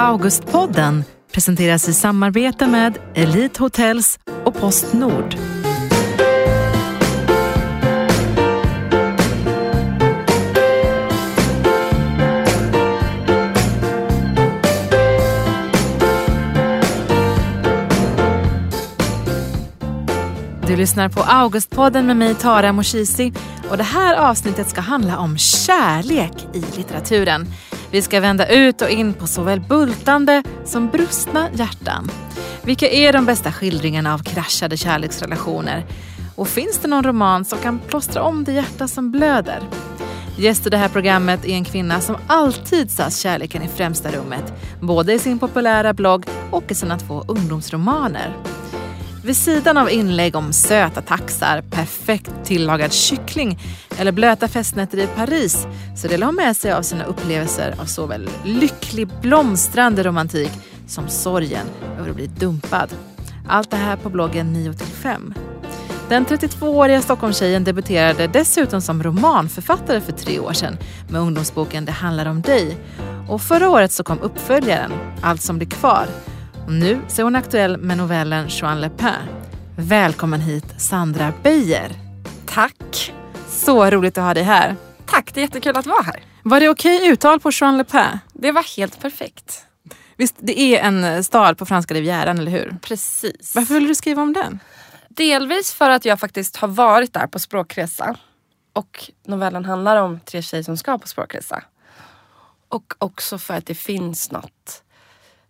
Augustpodden presenteras i samarbete med Elite Hotels och Postnord. Du lyssnar på Augustpodden med mig Tara Moshisi och det här avsnittet ska handla om kärlek i litteraturen. Vi ska vända ut och in på såväl bultande som brustna hjärtan. Vilka är de bästa skildringarna av kraschade kärleksrelationer? Och finns det någon roman som kan plåstra om det hjärta som blöder? Gäst i det här programmet är en kvinna som alltid satt kärleken i främsta rummet, både i sin populära blogg och i sina två ungdomsromaner. Vid sidan av inlägg om söta taxar, perfekt tillagad kyckling eller blöta festnätter i Paris så delar hon med sig av sina upplevelser av såväl lycklig blomstrande romantik som sorgen över att bli dumpad. Allt det här på bloggen 9 5. Den 32-åriga Stockholmstjejen debuterade dessutom som romanförfattare för tre år sedan med ungdomsboken Det handlar om dig. Och förra året så kom uppföljaren Allt som blir kvar och nu så är hon aktuell med novellen Joan Le Pen. Välkommen hit Sandra Beijer. Tack. Så roligt att ha dig här. Tack, det är jättekul att vara här. Var det okej uttal på Joan Le Pen? Det var helt perfekt. Visst, det är en stad på franska rivieran, eller hur? Precis. Varför ville du skriva om den? Delvis för att jag faktiskt har varit där på språkresa. Och novellen handlar om tre tjejer som ska på språkresa. Och också för att det finns något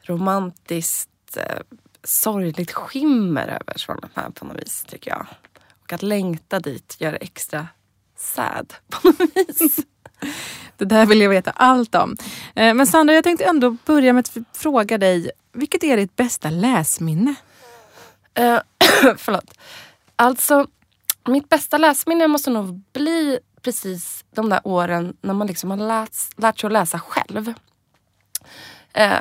romantiskt eh, sorgligt skimmer över sådana här på något vis tycker jag. Och att längta dit gör det extra sad på något vis. Det där vill jag veta allt om. Eh, men Sandra, jag tänkte ändå börja med att fråga dig, vilket är ditt bästa läsminne? Eh, förlåt. Alltså, mitt bästa läsminne måste nog bli precis de där åren när man liksom har lärt, lärt sig att läsa själv eh,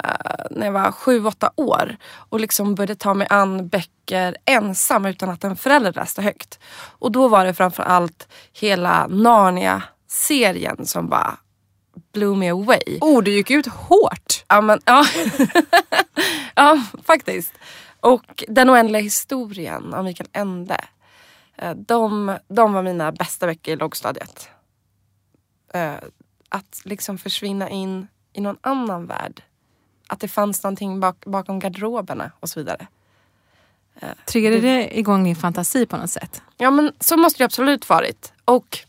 när jag var sju, åtta år och liksom började ta mig an böcker ensam utan att en förälder läste högt. Och då var det framförallt hela Narnia-serien som bara blew me away. Oh, du gick ut hårt! Ja, men, ja. ja faktiskt. Och Den oändliga historien av Mikael Ende. Eh, de, de var mina bästa böcker i lågstadiet. Eh, att liksom försvinna in i någon annan värld att det fanns någonting bak, bakom garderoberna och så vidare. Triggade det igång din fantasi på något sätt? Ja men så måste det absolut varit. Och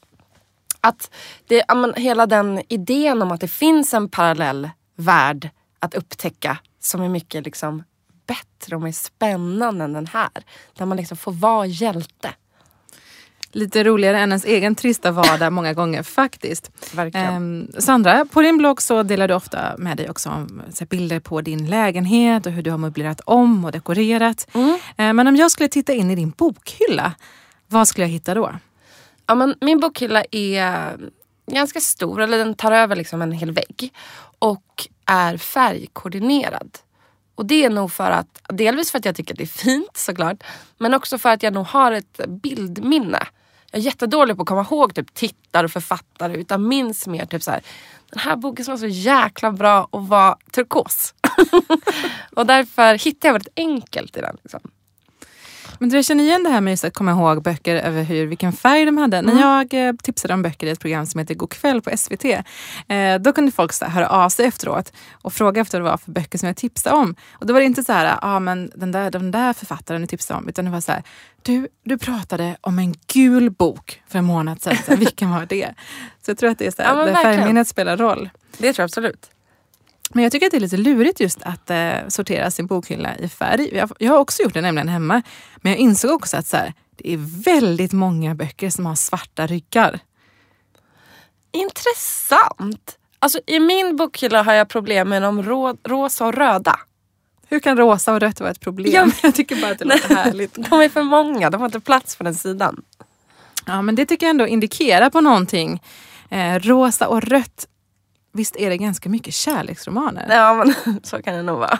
att det, men, hela den idén om att det finns en parallell värld att upptäcka som är mycket liksom bättre och mer spännande än den här. Där man liksom får vara hjälte lite roligare än ens egen trista vardag många gånger faktiskt. Verkligen. Eh, Sandra, på din blogg så delar du ofta med dig också om så bilder på din lägenhet och hur du har möblerat om och dekorerat. Mm. Eh, men om jag skulle titta in i din bokhylla, vad skulle jag hitta då? Ja, men min bokhylla är ganska stor, eller den tar över liksom en hel vägg och är färgkoordinerad. Och det är nog för att, delvis för att jag tycker att det är fint såklart, men också för att jag nog har ett bildminne. Jag är jättedålig på att komma ihåg typ tittare och författare utan minns mer typ så här, den här boken som var så jäkla bra och var turkos. och därför hittade jag väldigt enkelt i den. Liksom. Men du, jag känner igen det här med att komma ihåg böcker över hur, vilken färg de hade. Mm. När jag eh, tipsade om böcker i ett program som heter God kväll på SVT, eh, då kunde folk så här, höra av sig efteråt och fråga efter vad det var för böcker som jag tipsade om. Och då var det inte så här, ja ah, men den där, den där författaren du tipsade om, utan det var så här, du, du pratade om en gul bok för en månad sedan, så här, vilken var det? Så jag tror att det är så här, ja, där färgminnet spelar roll. Det tror jag absolut. Men jag tycker att det är lite lurigt just att eh, sortera sin bokhylla i färg. Jag, jag, har också gjort det nämligen hemma. Men jag insåg också att så här, det är väldigt många böcker som har svarta ryggar. Intressant! Alltså i min bokhylla har jag problem med de rå, rosa och röda. Hur kan rosa och rött vara ett problem? Ja, jag tycker bara att det låter härligt. De är för många, de har inte plats på den sidan. Ja men det tycker jag ändå indikerar på någonting. Eh, rosa och rött Visst är det ganska mycket kärleksromaner? Ja, men så kan det nog vara.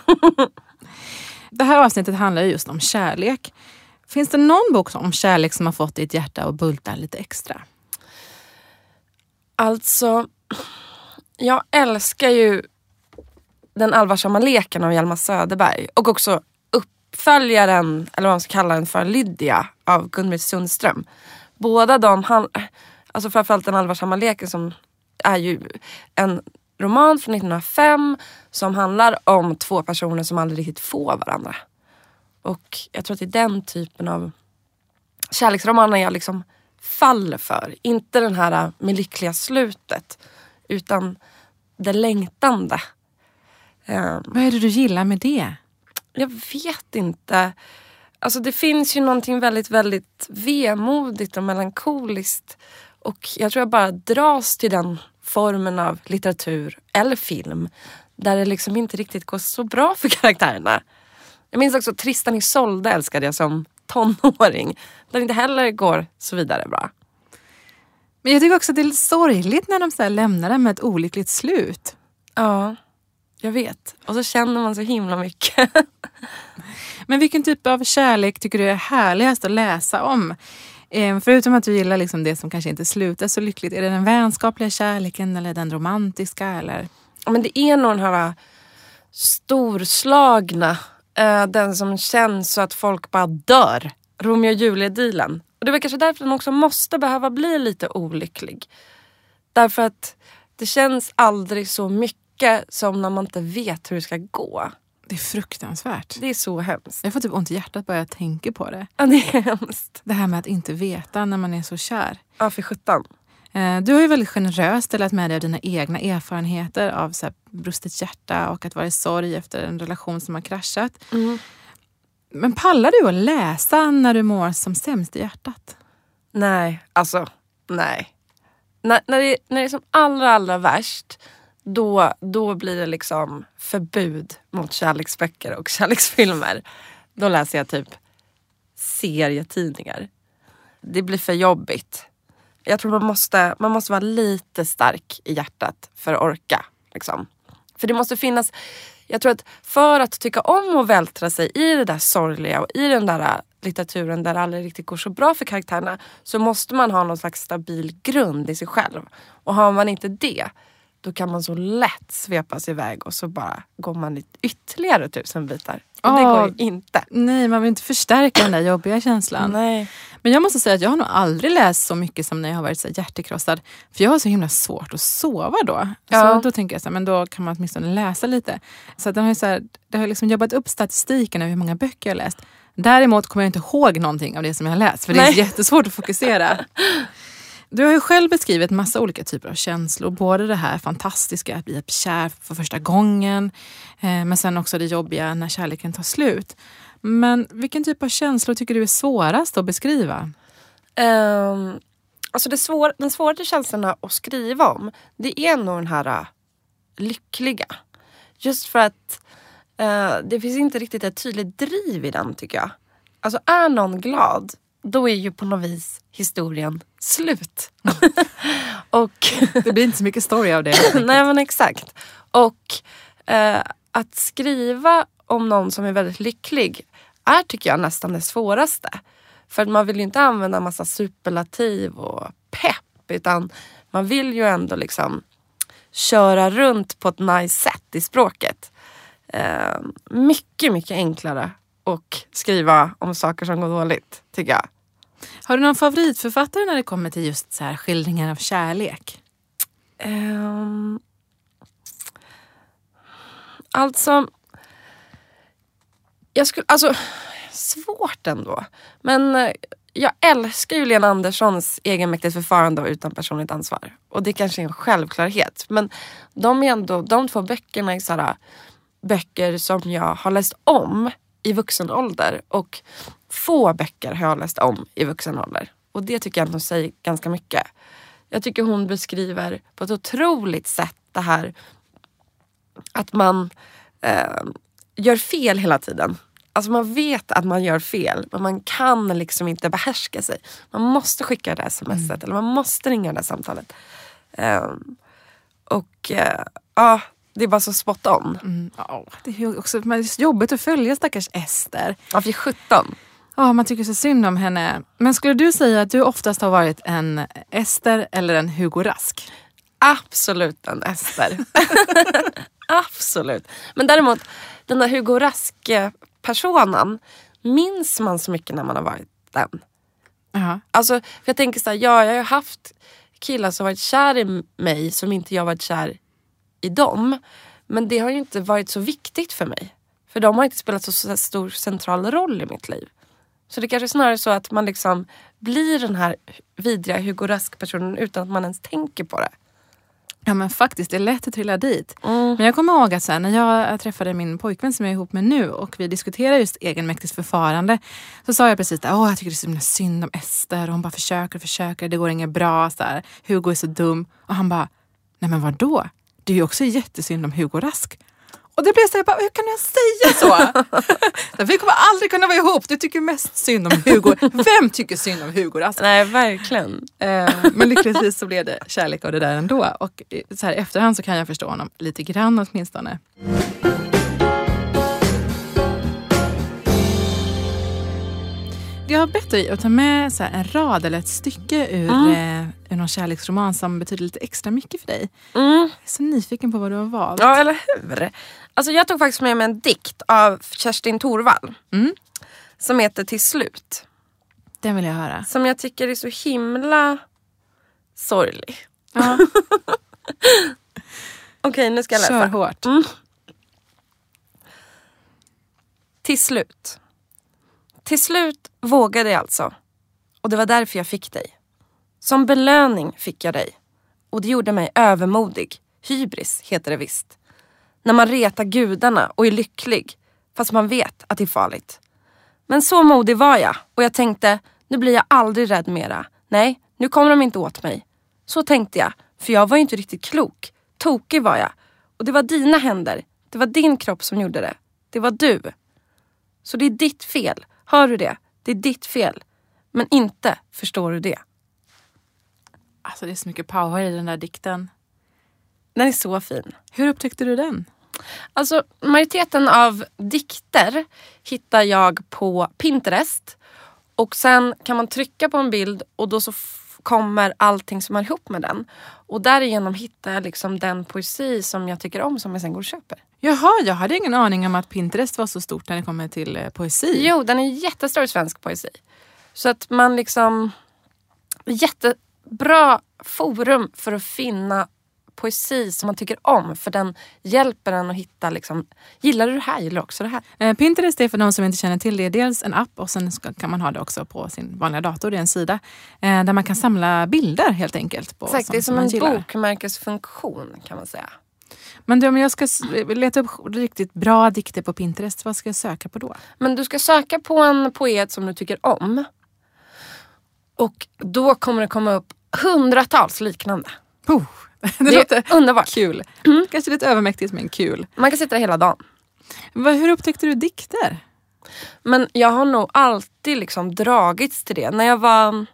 det här avsnittet handlar just om kärlek. Finns det någon bok om kärlek som har fått ditt hjärta att bulta lite extra? Alltså, jag älskar ju Den allvarsamma leken av Hjalmar Söderberg och också uppföljaren, eller vad man ska kalla den för, Lydia av Gun-Britt Sundström. Båda de, han, alltså framförallt Den allvarsamma leken som är ju en roman från 1905 som handlar om två personer som aldrig riktigt får varandra. Och jag tror att det är den typen av kärleksromaner jag liksom faller för. Inte den här med lyckliga slutet utan det längtande. Um, Vad är det du gillar med det? Jag vet inte. Alltså det finns ju någonting väldigt, väldigt vemodigt och melankoliskt. Och jag tror jag bara dras till den formen av litteratur eller film där det liksom inte riktigt går så bra för karaktärerna. Jag minns också Tristan Isolde älskade jag som tonåring. Där det inte heller går så vidare bra. Men jag tycker också att det är sorgligt när de så lämnar det med ett olyckligt slut. Ja, jag vet. Och så känner man så himla mycket. Men vilken typ av kärlek tycker du är härligast att läsa om? Ehm, förutom att du gillar liksom det som kanske inte slutar så lyckligt. Är det den vänskapliga kärleken eller den romantiska? Eller? Men det är nog den här äh, storslagna. Eh, den som känns så att folk bara dör. Romeo och Julia-dealen. Och det var kanske därför den också måste behöva bli lite olycklig. Därför att det känns aldrig så mycket som när man inte vet hur det ska gå. Det är fruktansvärt. Det är så hemskt. Jag får typ ont i hjärtat bara jag tänker på det. Ja, det är hemskt. Det här med att inte veta när man är så kär. Ja, för sjutton. Eh, du har ju väldigt generöst delat med dig av dina egna erfarenheter av så här brustet hjärta och att vara i sorg efter en relation som har kraschat. Mm. Men pallar du att läsa när du mår som sämst i hjärtat? Nej, alltså nej. När, när, det, när det är som allra, allra värst då, då blir det liksom förbud mot kärleksböcker och kärleksfilmer. Då läser jag typ serietidningar. Det blir för jobbigt. Jag tror man måste, man måste vara lite stark i hjärtat för att orka. Liksom. För det måste finnas, jag tror att för att tycka om att vältra sig i det där sorgliga och i den där litteraturen där det aldrig riktigt går så bra för karaktärerna så måste man ha någon slags stabil grund i sig själv. Och har man inte det då kan man så lätt svepas iväg och så bara går man i ytterligare tusen bitar. Och det går ju inte. Nej, man vill inte förstärka den där jobbiga känslan. Nej. Men jag måste säga att jag har nog aldrig läst så mycket som när jag har varit så hjärtekrossad. För jag har så himla svårt att sova då. Ja. Så då tänker jag så här, men då kan man åtminstone läsa lite. Så den har ju så här, det har liksom jobbat upp statistiken över hur många böcker jag har läst. Däremot kommer jag inte ihåg någonting av det som jag har läst. För det är Nej. jättesvårt att fokusera. Du har ju själv beskrivit massa olika typer av känslor. Både det här fantastiska att bli kär för första gången. Eh, men sen också det jobbiga när kärleken tar slut. Men vilken typ av känslor tycker du är svårast att beskriva? Um, alltså det svår, den svåraste känslan att skriva om det är nog den här uh, lyckliga. Just för att uh, det finns inte riktigt ett tydligt driv i den tycker jag. Alltså är någon glad då är ju på något vis historien slut. och Det blir inte så mycket story av det. Nej men exakt. Och eh, att skriva om någon som är väldigt lycklig är tycker jag nästan det svåraste. För man vill ju inte använda massa superlativ och pepp utan man vill ju ändå liksom köra runt på ett nice sätt i språket. Eh, mycket, mycket enklare och skriva om saker som går dåligt, tycker jag. Har du någon favoritförfattare när det kommer till just så här skildringar av kärlek? Um, alltså, jag skulle, alltså, svårt ändå. Men eh, jag älskar ju Lena Anderssons egenmäktigt förfarande och utan personligt ansvar. Och det kanske är en självklarhet. Men de, är ändå, de två böckerna är sådana böcker som jag har läst om i vuxen ålder. Och få böcker har jag läst om i vuxen ålder. Och det tycker jag ändå säger ganska mycket. Jag tycker hon beskriver på ett otroligt sätt det här att man eh, gör fel hela tiden. Alltså man vet att man gör fel men man kan liksom inte behärska sig. Man måste skicka det där smset eller man måste ringa det där samtalet. Ehm, och eh, ja, det är bara så spot on. Mm, ja, det är också men det är så jobbigt att följa stackars Ester. Ja, för 17. Ja, man tycker så synd om henne. Men skulle du säga att du oftast har varit en Ester eller en Hugo Rask? Absolut en Ester. Absolut. Men däremot, den där Hugo Rask-personen minns man så mycket när man har varit den. Ja. Alltså, för jag tänker så här, ja, jag har ju haft killar som varit kär i mig som inte jag varit kär i dem. Men det har ju inte varit så viktigt för mig. För de har inte spelat så, så stor central roll i mitt liv. Så det kanske är snarare så att man liksom blir den här vidriga Hugo Rask-personen utan att man ens tänker på det. Ja men faktiskt, det är lätt att trilla dit. Mm. Men jag kommer ihåg att sen när jag träffade min pojkvän som jag är ihop med nu och vi diskuterade just egenmäktigt förfarande. Så sa jag precis att jag tycker det är så himla synd om Ester och hon bara försöker och försöker, det går inget bra. Så här. Hugo är så dum. Och han bara, nej men vadå? Det är ju också jättesynd om Hugo Rask. Och det blev så jag bara, hur kan jag säga så? Vi kommer aldrig kunna vara ihop. Du tycker mest synd om Hugo. Vem tycker synd om Hugo Rask? Nej, verkligen. Eh, Men lyckligtvis så blev det kärlek av det där ändå. Och eh, så här efterhand så kan jag förstå honom lite grann åtminstone. Jag har bett dig att ta med så en rad eller ett stycke ur, eh, ur någon kärleksroman som betyder lite extra mycket för dig. Mm. Jag är så nyfiken på vad du har valt. Ja, eller hur? Alltså, jag tog faktiskt med mig en dikt av Kerstin Thorvall. Mm. Som heter Till slut. Den vill jag höra. Som jag tycker är så himla sorglig. Ja, Okej, nu ska jag läsa. kör hårt. Till slut. Till slut vågade jag alltså. Och det var därför jag fick dig. Som belöning fick jag dig. Och det gjorde mig övermodig. Hybris heter det visst. När man retar gudarna och är lycklig fast man vet att det är farligt. Men så modig var jag och jag tänkte, nu blir jag aldrig rädd mera. Nej, nu kommer de inte åt mig. Så tänkte jag, för jag var ju inte riktigt klok. Tokig var jag. Och det var dina händer. Det var din kropp som gjorde det. Det var du. Så det är ditt fel. Hör du det? Det är ditt fel. Men inte förstår du det. Alltså det är så mycket power i den där dikten. Den är så fin. Hur upptäckte du den? Alltså majoriteten av dikter hittar jag på Pinterest. Och sen kan man trycka på en bild och då så kommer allting som hör ihop med den. Och därigenom hittar jag liksom den poesi som jag tycker om som jag sen går och köper. Jaha, jag hade ingen aning om att Pinterest var så stort när det kommer till eh, poesi. Jo, den är jättestor i svensk poesi. Så att man liksom... Jättebra forum för att finna poesi som man tycker om. För den hjälper en att hitta liksom, gillar du det här? Gillar du också det här? Eh, Pinterest är för de som inte känner till det dels en app och sen ska, kan man ha det också på sin vanliga dator. Det är en sida eh, där man kan samla bilder helt enkelt. På Exakt, det är som man en bokmärkesfunktion kan man säga. Men du, om jag ska leta upp riktigt bra dikter på Pinterest, vad ska jag söka på då? Men du ska söka på en poet som du tycker om. Och då kommer det komma upp hundratals liknande. Oh, det, Det låter är underbart. kul. Kanske lite övermäktigt men kul. Man kan sitta där hela dagen. Hur upptäckte du dikter? Men jag har nog alltid liksom dragits till det. När jag var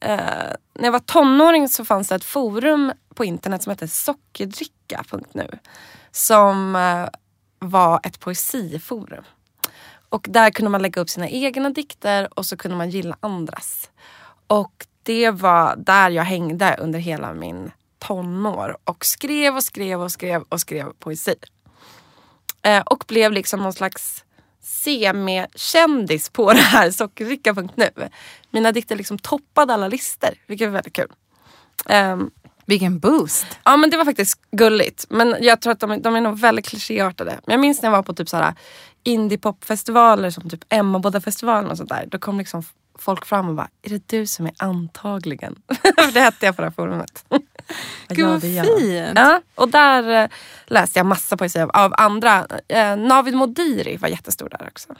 eh, när jag var tonåring så fanns det ett forum på internet som hette sockerdricka.nu. Som eh, var ett poesiforum. Och där kunde man lägga upp sina egna dikter och så kunde man gilla andras. Och det var där jag hängde under hela min tonår och skrev och skrev och skrev och skrev poesi. Eh, och blev liksom någon slags semi-kändis på det här sockerdricka.nu. Mina dikter liksom toppade alla listor, vilket var väldigt kul. Ehm, Vilken boost! ja men det var faktiskt gulligt. Men jag tror att de, de är nog väldigt klichéartade. Men jag minns när jag var på typ såhär indie-popfestivaler som typ Emmaboda-festivalen och sånt där. Då kom liksom folk fram och bara, är det du som är antagligen? För det hette jag på det här forumet. Gud vad fint! Ja, och där eh, läste jag massa poesi av, av andra. Eh, Navid Modiri var jättestor där också.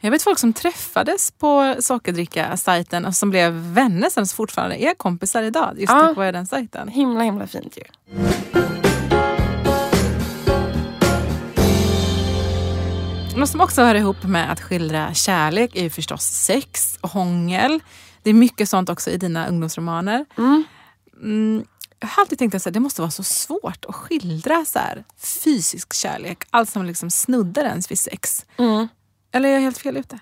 Jag vet folk som träffades på sockerdricka-sajten och som blev vänner sen som fortfarande är kompisar idag. Just Ja. tack vare den sajten. Himla himla fint ju. Något som också hör ihop med att skildra kärlek är ju förstås sex och hångel. Det är mycket sånt också i dina ungdomsromaner. Mm. Mm, jag har alltid tänkt att det måste vara så svårt att skildra så här, fysisk kärlek. Allt som liksom snuddar ens vid sex. Mm. Eller är jag helt fel ute?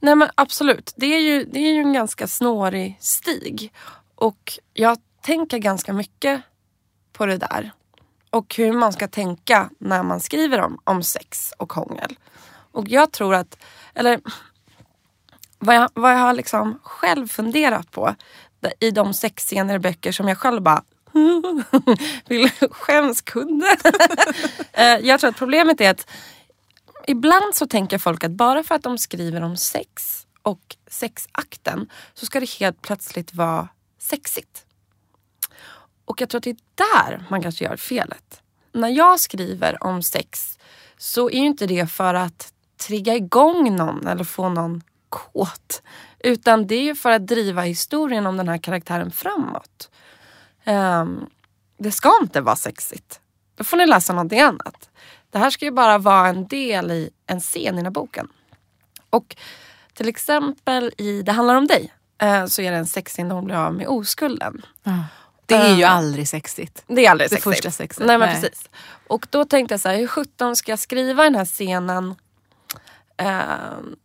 Nej men absolut, det är, ju, det är ju en ganska snårig stig. Och jag tänker ganska mycket på det där och hur man ska tänka när man skriver om, om sex och hångel. Och jag tror att, eller vad jag, vad jag har liksom själv funderat på i de sexscener i böcker som jag själv bara vill skämskudde. Eh, jag tror att problemet är att ibland så tänker folk att bara för att de skriver om sex och sexakten så ska det helt plötsligt vara sexigt. Och jag tror att det är där man kanske gör felet. När jag skriver om sex så är ju inte det för att trigga igång någon eller få någon kåt. Utan det är ju för att driva historien om den här karaktären framåt. Um, det ska inte vara sexigt. Då får ni läsa någonting annat. Det här ska ju bara vara en del i en scen i den här boken. Och till exempel i Det handlar om dig eh, så är det en sexscen där hon blir av med oskulden. Mm. Det är ju aldrig sexigt. Det är aldrig det sexigt. första sexet. Nej, men Nej. precis. Och då tänkte jag så här, hur sjutton ska jag skriva den här scenen ehm,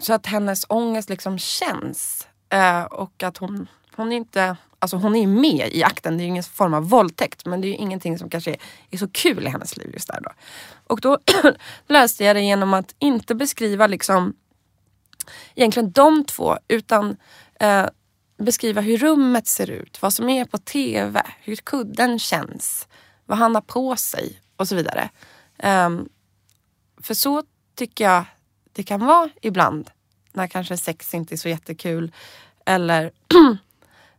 så att hennes ångest liksom känns. Eh, och att hon, hon är inte, alltså hon är med i akten, det är ju ingen form av våldtäkt men det är ju ingenting som kanske är, är så kul i hennes liv just där då. Och då löste jag det genom att inte beskriva liksom egentligen de två utan eh, beskriva hur rummet ser ut, vad som är på TV, hur kudden känns, vad han har på sig och så vidare. Um, för så tycker jag det kan vara ibland när kanske sex inte är så jättekul eller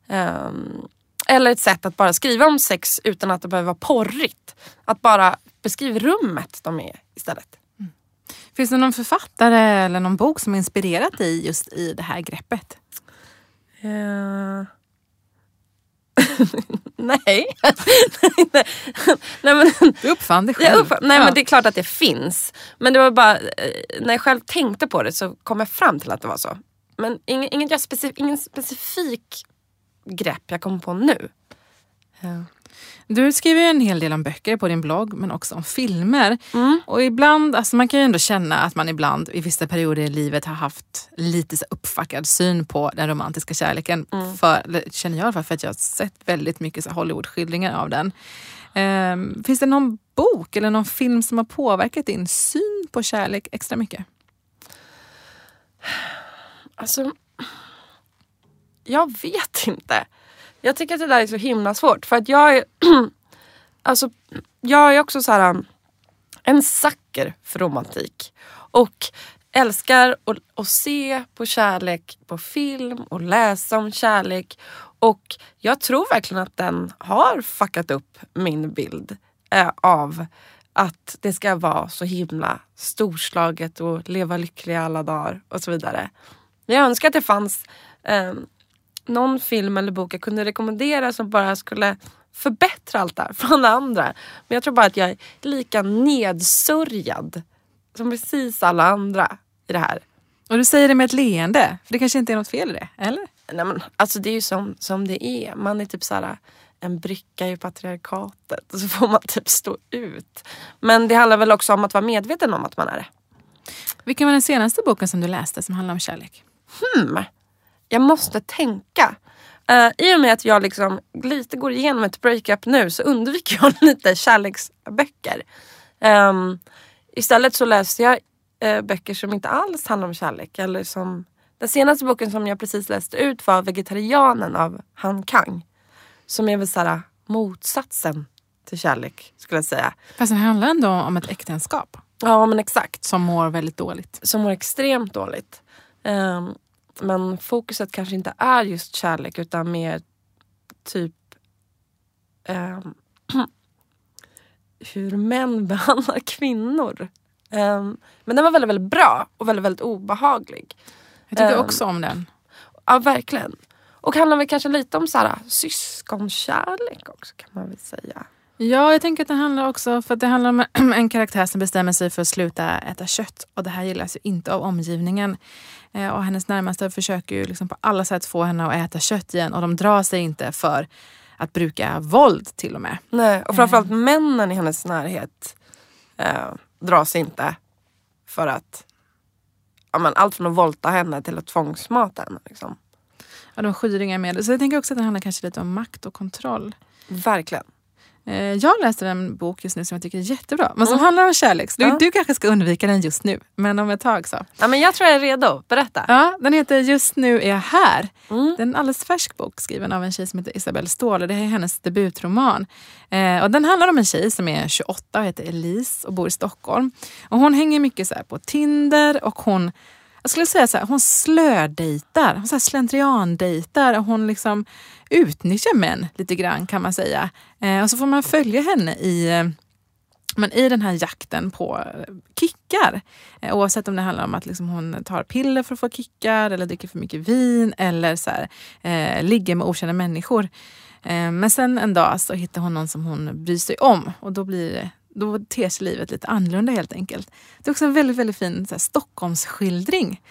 um, eller ett sätt att bara skriva om sex utan att det behöver vara porrigt. Att bara beskriva rummet de är istället. Mm. Finns det någon författare eller någon bok som inspirerat dig just i det här greppet? Eh. Nej. nej. nej men, Du uppfann det själv. jag upp, nej Ja. men det är klart att det finns. Men det var bara, eh, när jag själv tänkte på det så kom jag fram till att det var så. Men ingen, ingen, specif, ingen specifik grepp jag kom på nu. Ja. Du skriver ju en hel del om böcker på din blogg men också om filmer. Mm. Och ibland, alltså man kan ju ändå känna att man ibland i vissa perioder i livet har haft lite så uppfackad syn på den romantiska kärleken. Mm. För, känner jag i alla fall för att jag har sett väldigt mycket så Hollywood-skildringar av den. Ehm, finns det någon bok eller någon film som har påverkat din syn på kärlek extra mycket? Alltså, jag vet inte. Jag tycker att det där är så himla svårt. För att jag är, alltså, jag är också så här um, en sucker för romantik. Och älskar att, att se på kärlek på film och läsa om kärlek. Och jag tror verkligen att den har fuckat upp min bild eh, av att det ska vara så himla storslaget och leva lyckliga alla dagar och så vidare. Men jag önskar att det fanns eh, någon film eller bok jag kunde rekommendera som bara skulle förbättra allt det här från andra. Men jag tror bara att jag är lika nedsörjad som precis alla andra i det här. Och du säger det med ett leende, för det kanske inte är något fel i det, eller? Nej, men, alltså det är ju som, som det är. Man är typ så här, en bricka i patriarkatet och så får man typ stå ut. Men det handlar väl också om att vara medveten om att man är det. Vilken var den senaste boken som du läste som handlar om kärlek? hmm, jag måste tänka. Uh, I och med att jag liksom lite går igenom ett breakup nu så undviker jag lite kärleksböcker. Um, istället så läser jag uh, böcker som inte alls handlar om kärlek. Eller som, den senaste boken som jag precis läste ut var Vegetarianen av Han Kang. Som är väl såhär motsatsen till kärlek skulle jag säga. Fast den handlar ändå om ett äktenskap Ja men exakt. som mår väldigt dåligt. som mår extremt dåligt. Ehm, men fokuset kanske inte är just kärlek utan mer typ ehm, hur män behandlar kvinnor. Ehm, men den var väldigt, väldigt bra och väldigt, väldigt obehaglig. Jag tycker Ehm. också om den. Ja, verkligen. Och handlar väl kanske lite om så här, syskonkärlek också kan man väl säga. Ja, jag tänker att det handlar också för att det handlar om en karaktär som bestämmer sig för att sluta äta kött. Och det här gillas ju inte av omgivningen. Eh, Och hennes närmaste försöker ju liksom på alla sätt få henne att äta kött igen och de drar sig inte för att bruka våld till och med. Nej, och framförallt männen i hennes närhet eh, drar sig inte för att ja, men, allt från att våldta henne till att tvångsmata henne. Liksom. Ja, de skyr inga medel. Så jag tänker också att det handlar kanske lite om makt och kontroll. Verkligen. Eh, jag läser en bok just nu som jag tycker är jättebra, men som Mm. handlar om kärlek. Du, Ja. du kanske ska undvika den just nu, men om ett tag så. Ja, men jag tror jag är redo. Berätta. Ja, den heter Just nu är jag här. Mm. Det är en alldeles färsk bok skriven av en tjej som heter Isabelle Ståhl det är hennes debutroman. Eh, och den handlar om en tjej som är 28 och heter Elise och bor i Stockholm. Och hon hänger mycket så på Tinder och hon jag skulle säga så här, hon slödejtar, hon så här slentriandejtar och hon liksom utnyttjar män lite grann kan man säga. Eh, och så får man följa henne i eh, men i den här jakten på eh, kickar, eh, oavsett om det handlar om att liksom hon tar piller för att få kickar eller dricker för mycket vin eller så här, eh, ligger med okända människor. Eh, men sen en dag så hittar hon någon som hon bryr sig om och då, blir det, då ter sig livet lite annorlunda helt enkelt. Det är också en väldigt, väldigt fin så här, Stockholmsskildring.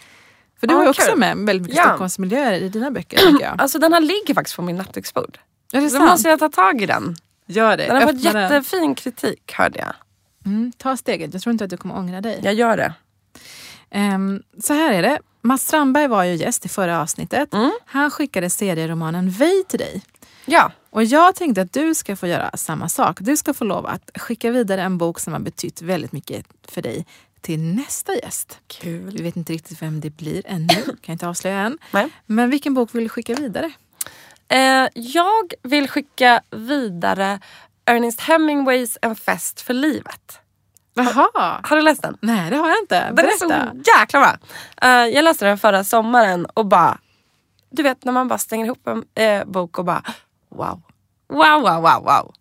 För du Ja, har ju också kul. med väldigt mycket Ja. Stockholmsmiljöer i dina böcker. Jag. Alltså den här ligger faktiskt på min nattduksbord. Är det Då måste jag ta tag i den. Gör det. Den har fått Öppna den. jättefin kritik hörde jag. Mm, ta steget. Jag tror inte att du kommer ångra dig. Jag gör det. Ehm, så här är det. Mats Strandberg var ju gäst i förra avsnittet. Mm. Han skickade serieromanen Vej till dig. Ja. Och jag tänkte att du ska få göra samma sak. Du ska få lov att skicka vidare en bok som har betytt väldigt mycket för dig till nästa gäst. Vi Kul. vet inte riktigt vem det blir ännu, kan inte avslöja än. Nej. Men vilken bok vill du skicka vidare? Eh, jag vill skicka vidare Ernest Hemingways En fest för livet. Jaha! Har du läst den? Nej, det har jag inte. Den är så Berätta. jäkla bra. Eh, jag läste den förra sommaren och bara, du vet när man bara stänger ihop en eh, bok och bara wow. Wow, wow, wow, wow.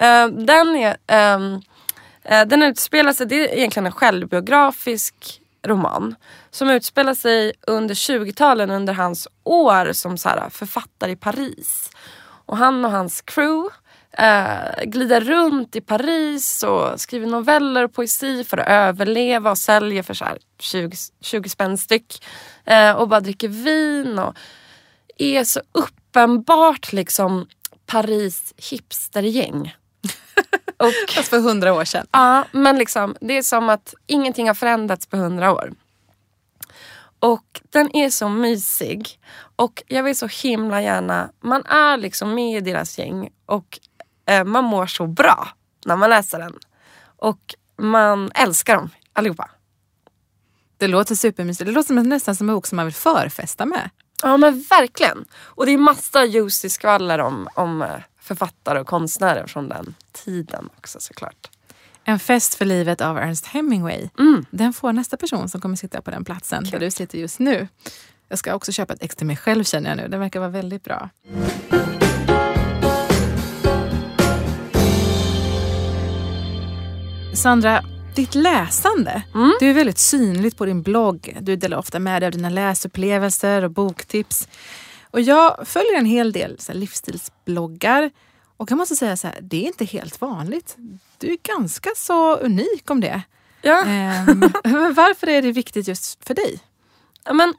Uh, den, är, um, uh, den utspelar sig, det är egentligen en självbiografisk roman som utspelar sig under 20-talen under hans år som så här, författare i Paris. Och han och hans crew eh, glider runt i Paris och skriver noveller och poesi för att överleva och säljer för så här 20, 20 spänn styck. Och bara dricker vin och är så uppenbart liksom Paris hipstergäng. och Fast för hundra år sedan. Ja, men liksom, det är som att ingenting har förändrats på hundra år. Och den är så mysig. Och jag vill så himla gärna, man är liksom med i deras gäng och eh, man mår så bra när man läser den. Och man älskar dem allihopa. Det låter supermysigt. Det låter nästan som en bok som man vill förfesta med. Ja men verkligen. Och det är massa juicy skvaller om, om eh, författare och konstnärer från den tiden också såklart. En fest för livet av Ernest Hemingway. Mm. Den får nästa person som kommer sitta på den platsen där du sitter just nu. Jag ska också köpa ett ex till mig själv känner jag nu. Det verkar vara väldigt bra. Sandra, ditt läsande. Mm. Du är väldigt synligt på din blogg. Du delar ofta med dig av dina läsupplevelser och boktips. Och jag följer en hel del så här, livsstilsbloggar. Och jag måste säga så här, det är inte helt vanligt. Du är ganska så unik om det. Ja. Ehm, varför är det viktigt just för dig? Ja, Men,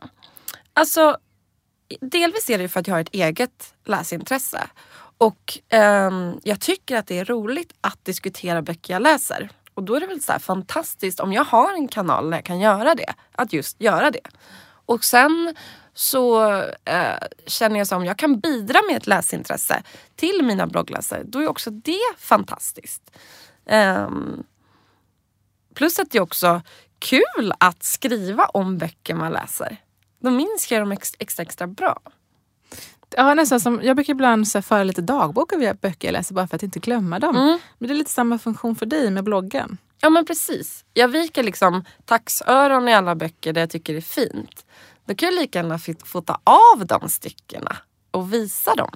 alltså, delvis är det för att jag har ett eget läsintresse. Och ehm, jag tycker att det är roligt att diskutera böcker jag läser. Och då är det väl så här fantastiskt om jag har en kanal där jag kan göra det. Att just göra det. Och sen så eh, känner jag som jag kan bidra med ett läsintresse till mina bloggläsare. Då är också det fantastiskt. Ehm, plus att det är också kul att skriva om böcker man läser. Då minns jag dem extra, extra bra. Ja, nästan som, jag brukar ibland så här, föra lite dagbok av böcker jag läser bara för att inte glömma dem. Mm. Men det är lite samma funktion för dig med bloggen. Ja men precis. Jag viker liksom taxöron i alla böcker där jag tycker det är fint. Då kan jag lika gärna få- få ta av de styckena och visa dem.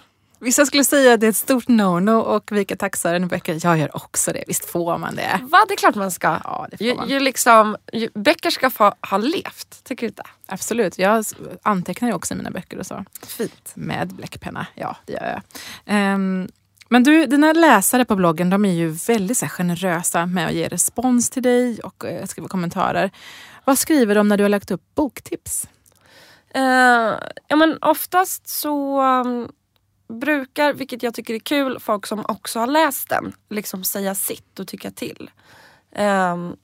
Vissa skulle säga att det är ett stort no-no och vika taxaren i böcker. Jag gör också det. Visst får man det? Va, det är klart man ska. Ja, det får Ju, man. ju liksom, ju, böcker ska få ha levt, tycker du inte? Absolut. Jag antecknar ju också i mina böcker och så. Fint. Med bläckpenna. Ja, det gör jag. Ehm, men du, dina läsare på bloggen de är ju väldigt så här, generösa med att ge respons till dig och eh, skriva kommentarer. Vad skriver de när du har lagt upp boktips? Eh, ja, men oftast så um, brukar, vilket jag tycker är kul, folk som också har läst den liksom säga sitt och tycka till. Ehm,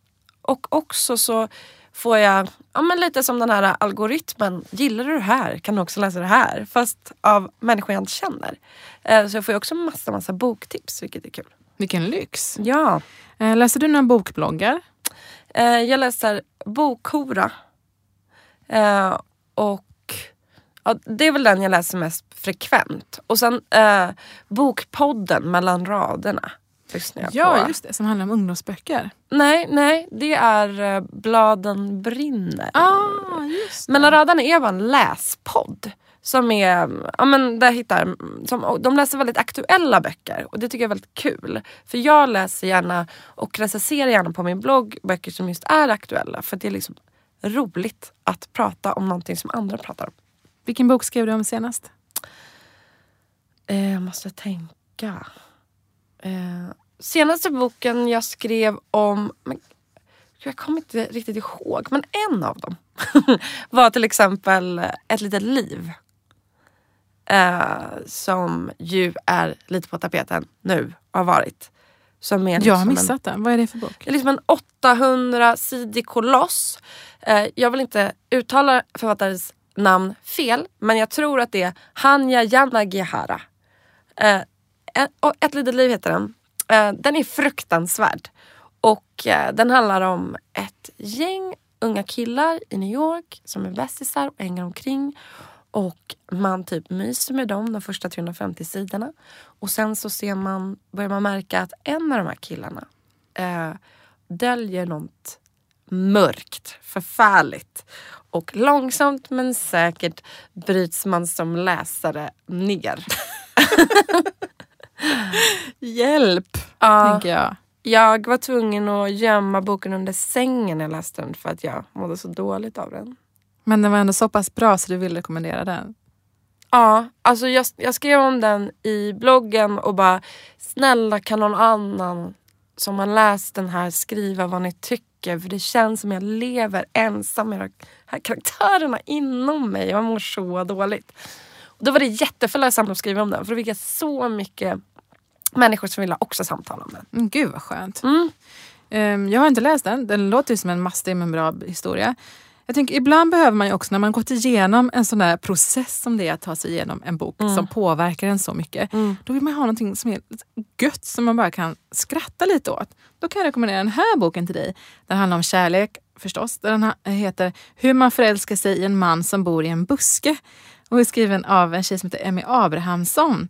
och också så får jag, ja, men lite som den här algoritmen, gillar du det här kan du också läsa det här. Fast av människor jag inte känner. Eh, så jag får ju också massa, massa boktips vilket är kul. Vilken lyx. Ja. Eh, läser du några bokbloggar? Eh, jag läser Bokhora. Och ja, det är väl den jag läser mest frekvent. Och sen eh, Bokpodden mellan raderna. Lyssnar jag Ja, på. just det. Som handlar om ungdomsböcker. Nej, nej, det är eh, Bladen brinner. Ah, just det. Mellan raderna är bara en läspodd. Som är, ja men där hittar, som, de läser väldigt aktuella böcker och det tycker jag är väldigt kul. För jag läser gärna och recenserar gärna på min blogg böcker som just är aktuella. För det är liksom roligt att prata om någonting som andra pratar om. Vilken bok skrev du om senast? Eh, jag måste tänka. Eh, senaste boken jag skrev om, men, jag kommer inte riktigt ihåg, men en av dem var till exempel Ett litet liv. Eh, som ju är lite på tapeten nu, har varit. Som är Jag har liksom en- missat den. Vad är det för bok? det är liksom en 800-sidig koloss. Eh, jag vill inte uttala författarens namn fel, men jag tror att det är Hanya Yanagihara. Eh, ett, och ett litet liv heter den. Eh, den är fruktansvärd. Och eh, den handlar om ett gäng unga killar i New York som är bästisar och hänger omkring. Och man typ myser med dem de första 350 sidorna. Och sen så ser man, börjar man märka att en av de här killarna eh, döljer något mörkt, förfärligt. Och långsamt men säkert bryts man som läsare ner. Hjälp! Ja, Tänker jag. jag var tvungen att gömma boken under sängen när jag läste den för att jag mådde så dåligt av den. Men den var ändå så pass bra så du vill rekommendera den. Ja, alltså jag, jag skrev om den i bloggen och bara snälla kan någon annan som har läst den här skriva vad ni tycker för det känns som jag lever ensam med de här karaktärerna inom mig jag mår så dåligt. Och då var det jätteförlösande att skriva om den för då fick jag så mycket människor som ville också samtala om den. Mm, gud vad skönt. Mm. Ehm, jag har inte läst den. Den låter ju som en mastig men bra historia. Jag tänker, ibland behöver man ju också när man gått igenom en sån där process som det är att ta sig igenom en bok som påverkar en så mycket. Då vill man ha någonting som är gött som man bara kan skratta lite åt. Då kan jag rekommendera den här boken till dig. Den handlar om kärlek förstås. Den heter Hur man förälskar sig i en man som bor i en buske. Och är skriven av en tjej som heter Emmy Abrahamsson.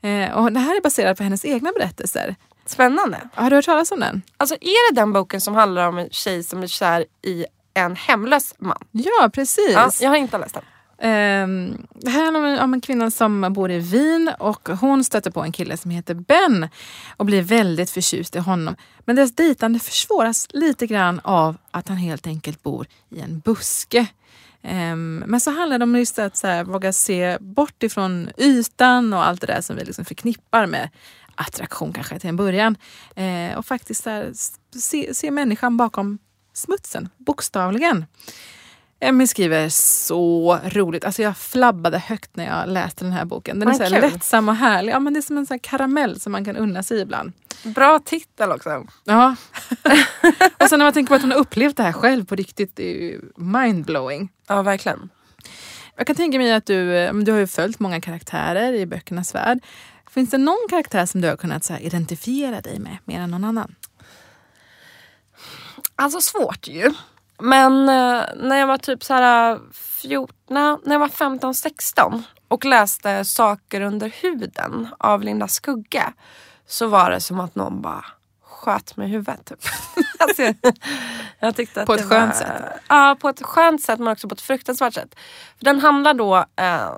Eh, och det här är baserat på hennes egna berättelser. Spännande. Har du hört talas om den? Alltså är det den boken som handlar om en tjej som är kär i en hemlös man? Ja, precis. Ja, jag har inte läst den. Ehm, det här handlar om en, om en kvinna som bor i Wien och hon stöter på en kille som heter Ben och blir väldigt förtjust i honom. Men deras dejtande försvåras lite grann av att han helt enkelt bor i en buske. Ehm, men så handlar det om just att så här, våga se bort ifrån ytan och allt det där som vi liksom förknippar med attraktion kanske till en början. Eh, och faktiskt här, se, se människan bakom smutsen, bokstavligen. Emmy skriver så roligt. Alltså jag flabbade högt när jag läste den här boken. Den är Vad så lättsam och härlig. Ja, men det är som en här karamell som man kan unna sig ibland. Bra titel också. Ja. och sen när man tänker på att hon har upplevt det här själv på riktigt, det är ju mindblowing. Ja, verkligen. Jag kan tänka mig att du, eh, du har ju följt många karaktärer i böckernas värld. Finns det någon karaktär som du har kunnat så identifiera dig med mer än någon annan? Alltså svårt ju. Men eh, när jag var typ så här 14, när jag var 15-16 och läste Saker under huden av Linda Skugge så var det som att någon bara sköt mig i huvudet. Typ. alltså, jag, tyckte att På det ett skönt var, sätt? Ja, på ett skönt sätt men också på ett fruktansvärt sätt. För den handlar då, eh,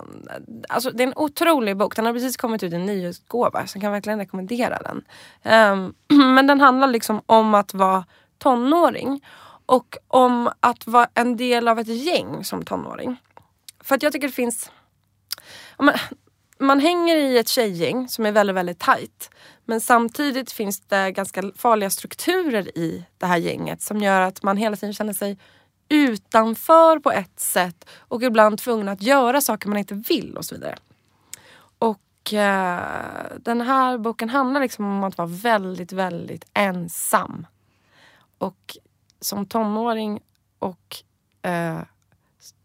alltså det är en otrolig bok. Den har precis kommit ut i en nyutgåva så jag kan verkligen rekommendera den. Ehm, men den handlar liksom om att vara tonåring och om att vara en del av ett gäng som tonåring. För att jag tycker det finns Man, man hänger i ett tjejgäng som är väldigt, väldigt tajt. Men samtidigt finns det ganska farliga strukturer i det här gänget som gör att man hela tiden känner sig utanför på ett sätt och ibland tvungen att göra saker man inte vill och så vidare. Och eh, den här boken handlar liksom om att vara väldigt, väldigt ensam. Och som tonåring och eh,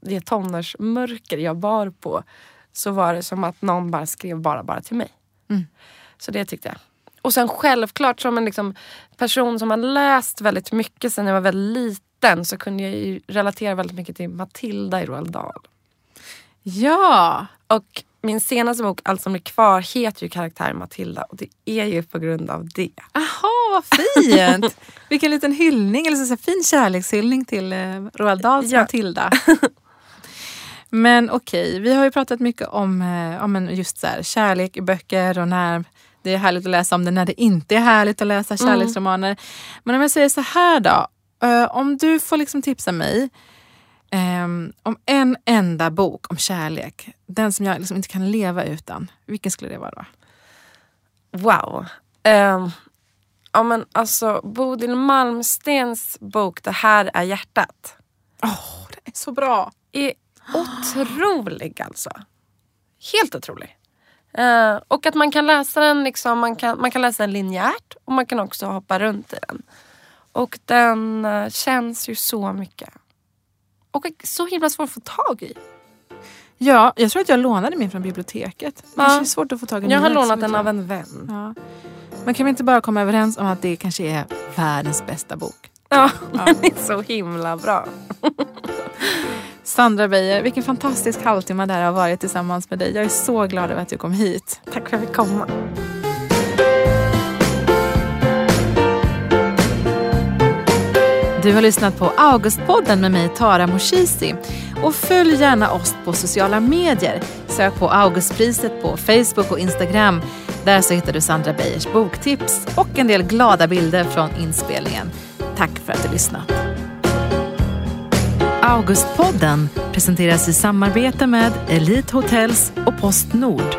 det tonårsmörker jag bar på så var det som att någon bara skrev bara, bara till mig. Mm. Så det tyckte jag. och sen självklart som en liksom person som har läst väldigt mycket sen jag var väldigt liten så kunde jag ju relatera väldigt mycket till Matilda i Roald Dahl. Ja! Och min senaste bok, Allt som blir kvar, heter ju karaktären Matilda och det är ju på grund av det. Aha, vad fint! Vilken liten hyllning, eller så säga, fin kärlekshyllning till eh, Roald Dahls Ja. Matilda. Men okej, vi har ju pratat mycket om, eh, om just så här, kärlek i böcker och när det är härligt att läsa om det, när det inte är härligt att läsa kärleksromaner. Men om jag säger så här då, eh, om du får liksom tipsa mig ehm, om en enda bok om kärlek, den som jag liksom inte kan leva utan, vilken skulle det vara då? Wow. Um, ja men alltså Bodil Malmstens bok Det här är hjärtat Åh, det är så bra! är otrolig alltså. Helt otrolig. Eh, och att man kan läsa den liksom, man kan, man kan läsa den linjärt och man kan också hoppa runt i den. Och den eh, känns ju så mycket. Och så himla svår att få tag i. Ja, jag tror att jag lånade min från biblioteket. Det Ja. är svårt att få tag i Jag har lånat den av en vän. Ja. Men kan vi inte bara komma överens om att det kanske är världens bästa bok? Ja, den är så himla bra. Sandra Beijer, vilken fantastisk halvtimme det här har varit tillsammans med dig. Jag är så glad över att du kom hit. Tack för att jag fick komma. Du har lyssnat på Augustpodden med mig Tara Moshisi. Och följ gärna oss på sociala medier. Sök på Augustpriset på Facebook och Instagram. Där så hittar du Sandra Beijers boktips och en del glada bilder från inspelningen. Tack för att du lyssnat. Augustpodden presenteras i samarbete med Elite Hotels och Postnord.